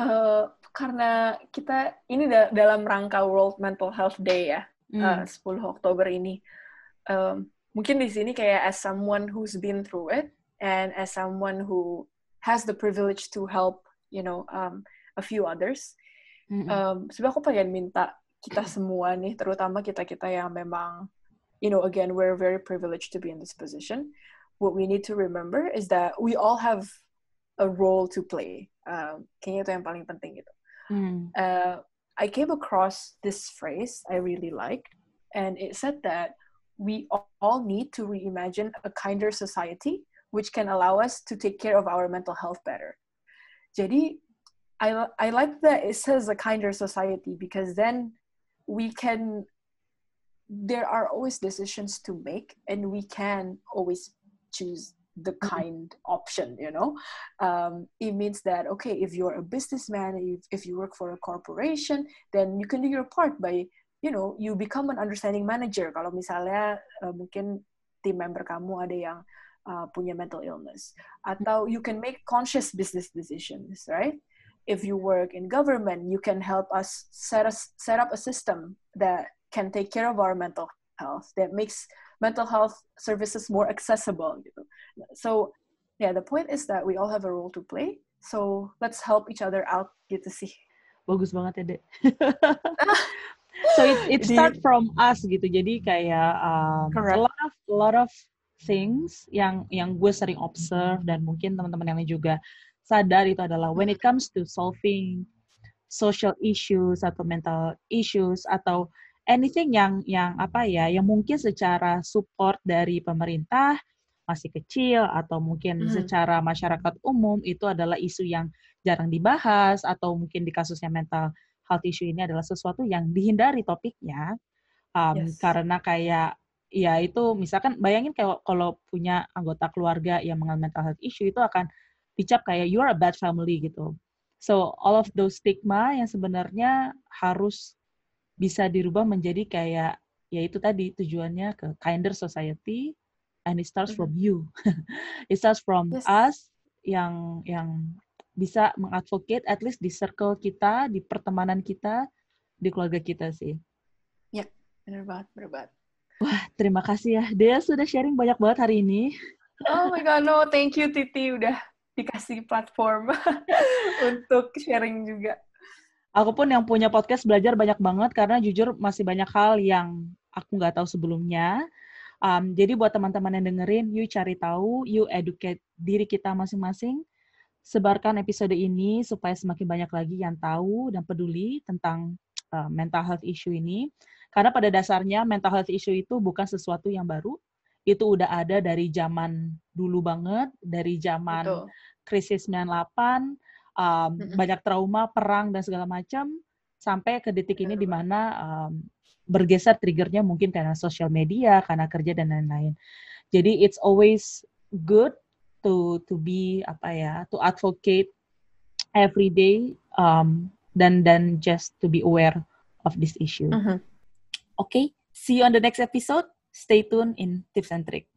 Speaker 2: Uh, karena kita ini da dalam rangka World Mental Health Day ya, mm. uh, 10 Oktober ini. Um, mungkin di sini kayak as someone who's been through it and as someone who has the privilege to help, you know, um, a few others. Mm -hmm. um, sebenarnya aku pengen minta kita semua nih, terutama kita-kita yang memang, you know, again, we're very privileged to be in this position. What we need to remember is that we all have a role to play. Kayaknya itu yang paling penting gitu. Mm. Uh, I came across this phrase I really liked, and it said that we all need to reimagine a kinder society which can allow us to take care of our mental health better. Jadi, I, I like that it says a kinder society because then we can, there are always decisions to make and we can always choose the mm-hmm. kind option you know? Um, it means that okay if you're a businessman if, if you work for a corporation then you can do your part by you know you become an understanding manager. Kalau misalnya uh, mungkin team member kamu ada yang uh, punya mental illness atau you can make conscious business decisions right? If you work in government you can help us set us set up a system that can take care of our mental health that makes mental health services more accessible gitu. So yeah, the point is that we all have a role to play. So let's help each other out gitu sih.
Speaker 1: Bagus banget ya, Dek. so it, it start from us gitu. Jadi kayak um, a lot of a lot of things yang yang gue sering observe dan mungkin teman-teman yang lain juga sadar itu adalah when it comes to solving social issues atau mental issues atau anything yang yang apa ya yang mungkin secara support dari pemerintah masih kecil atau mungkin hmm. secara masyarakat umum itu adalah isu yang jarang dibahas atau mungkin di kasusnya mental health issue ini adalah sesuatu yang dihindari topiknya um, yes. karena kayak ya itu misalkan bayangin kayak kalau punya anggota keluarga yang mengalami mental health issue itu akan dicap kayak you are a bad family gitu. So all of those stigma yang sebenarnya harus bisa dirubah menjadi kayak ya itu tadi tujuannya ke kinder society and it starts from mm-hmm. you. it starts from yes. us yang yang bisa mengadvocate at least di circle kita, di pertemanan kita, di keluarga kita sih.
Speaker 2: Ya, benar banget, benar banget.
Speaker 1: Wah, terima kasih ya. Dea sudah sharing banyak banget hari ini.
Speaker 2: Oh my God, no. Thank you, Titi. Udah dikasih platform untuk sharing juga.
Speaker 1: Aku pun yang punya podcast belajar banyak banget karena jujur masih banyak hal yang aku nggak tahu sebelumnya. Um, jadi buat teman-teman yang dengerin, yuk cari tahu, yuk educate diri kita masing-masing. Sebarkan episode ini supaya semakin banyak lagi yang tahu dan peduli tentang uh, mental health issue ini. Karena pada dasarnya mental health issue itu bukan sesuatu yang baru, itu udah ada dari zaman dulu banget, dari zaman Betul. krisis 98, um, banyak trauma, perang dan segala macam, sampai ke detik ini di mana um, bergeser triggernya mungkin karena sosial media, karena kerja dan lain-lain. Jadi it's always good to to be apa ya, to advocate every day um, dan dan just to be aware of this issue. Mm-hmm. Okay, see you on the next episode. Stay tuned in Tips and Tricks.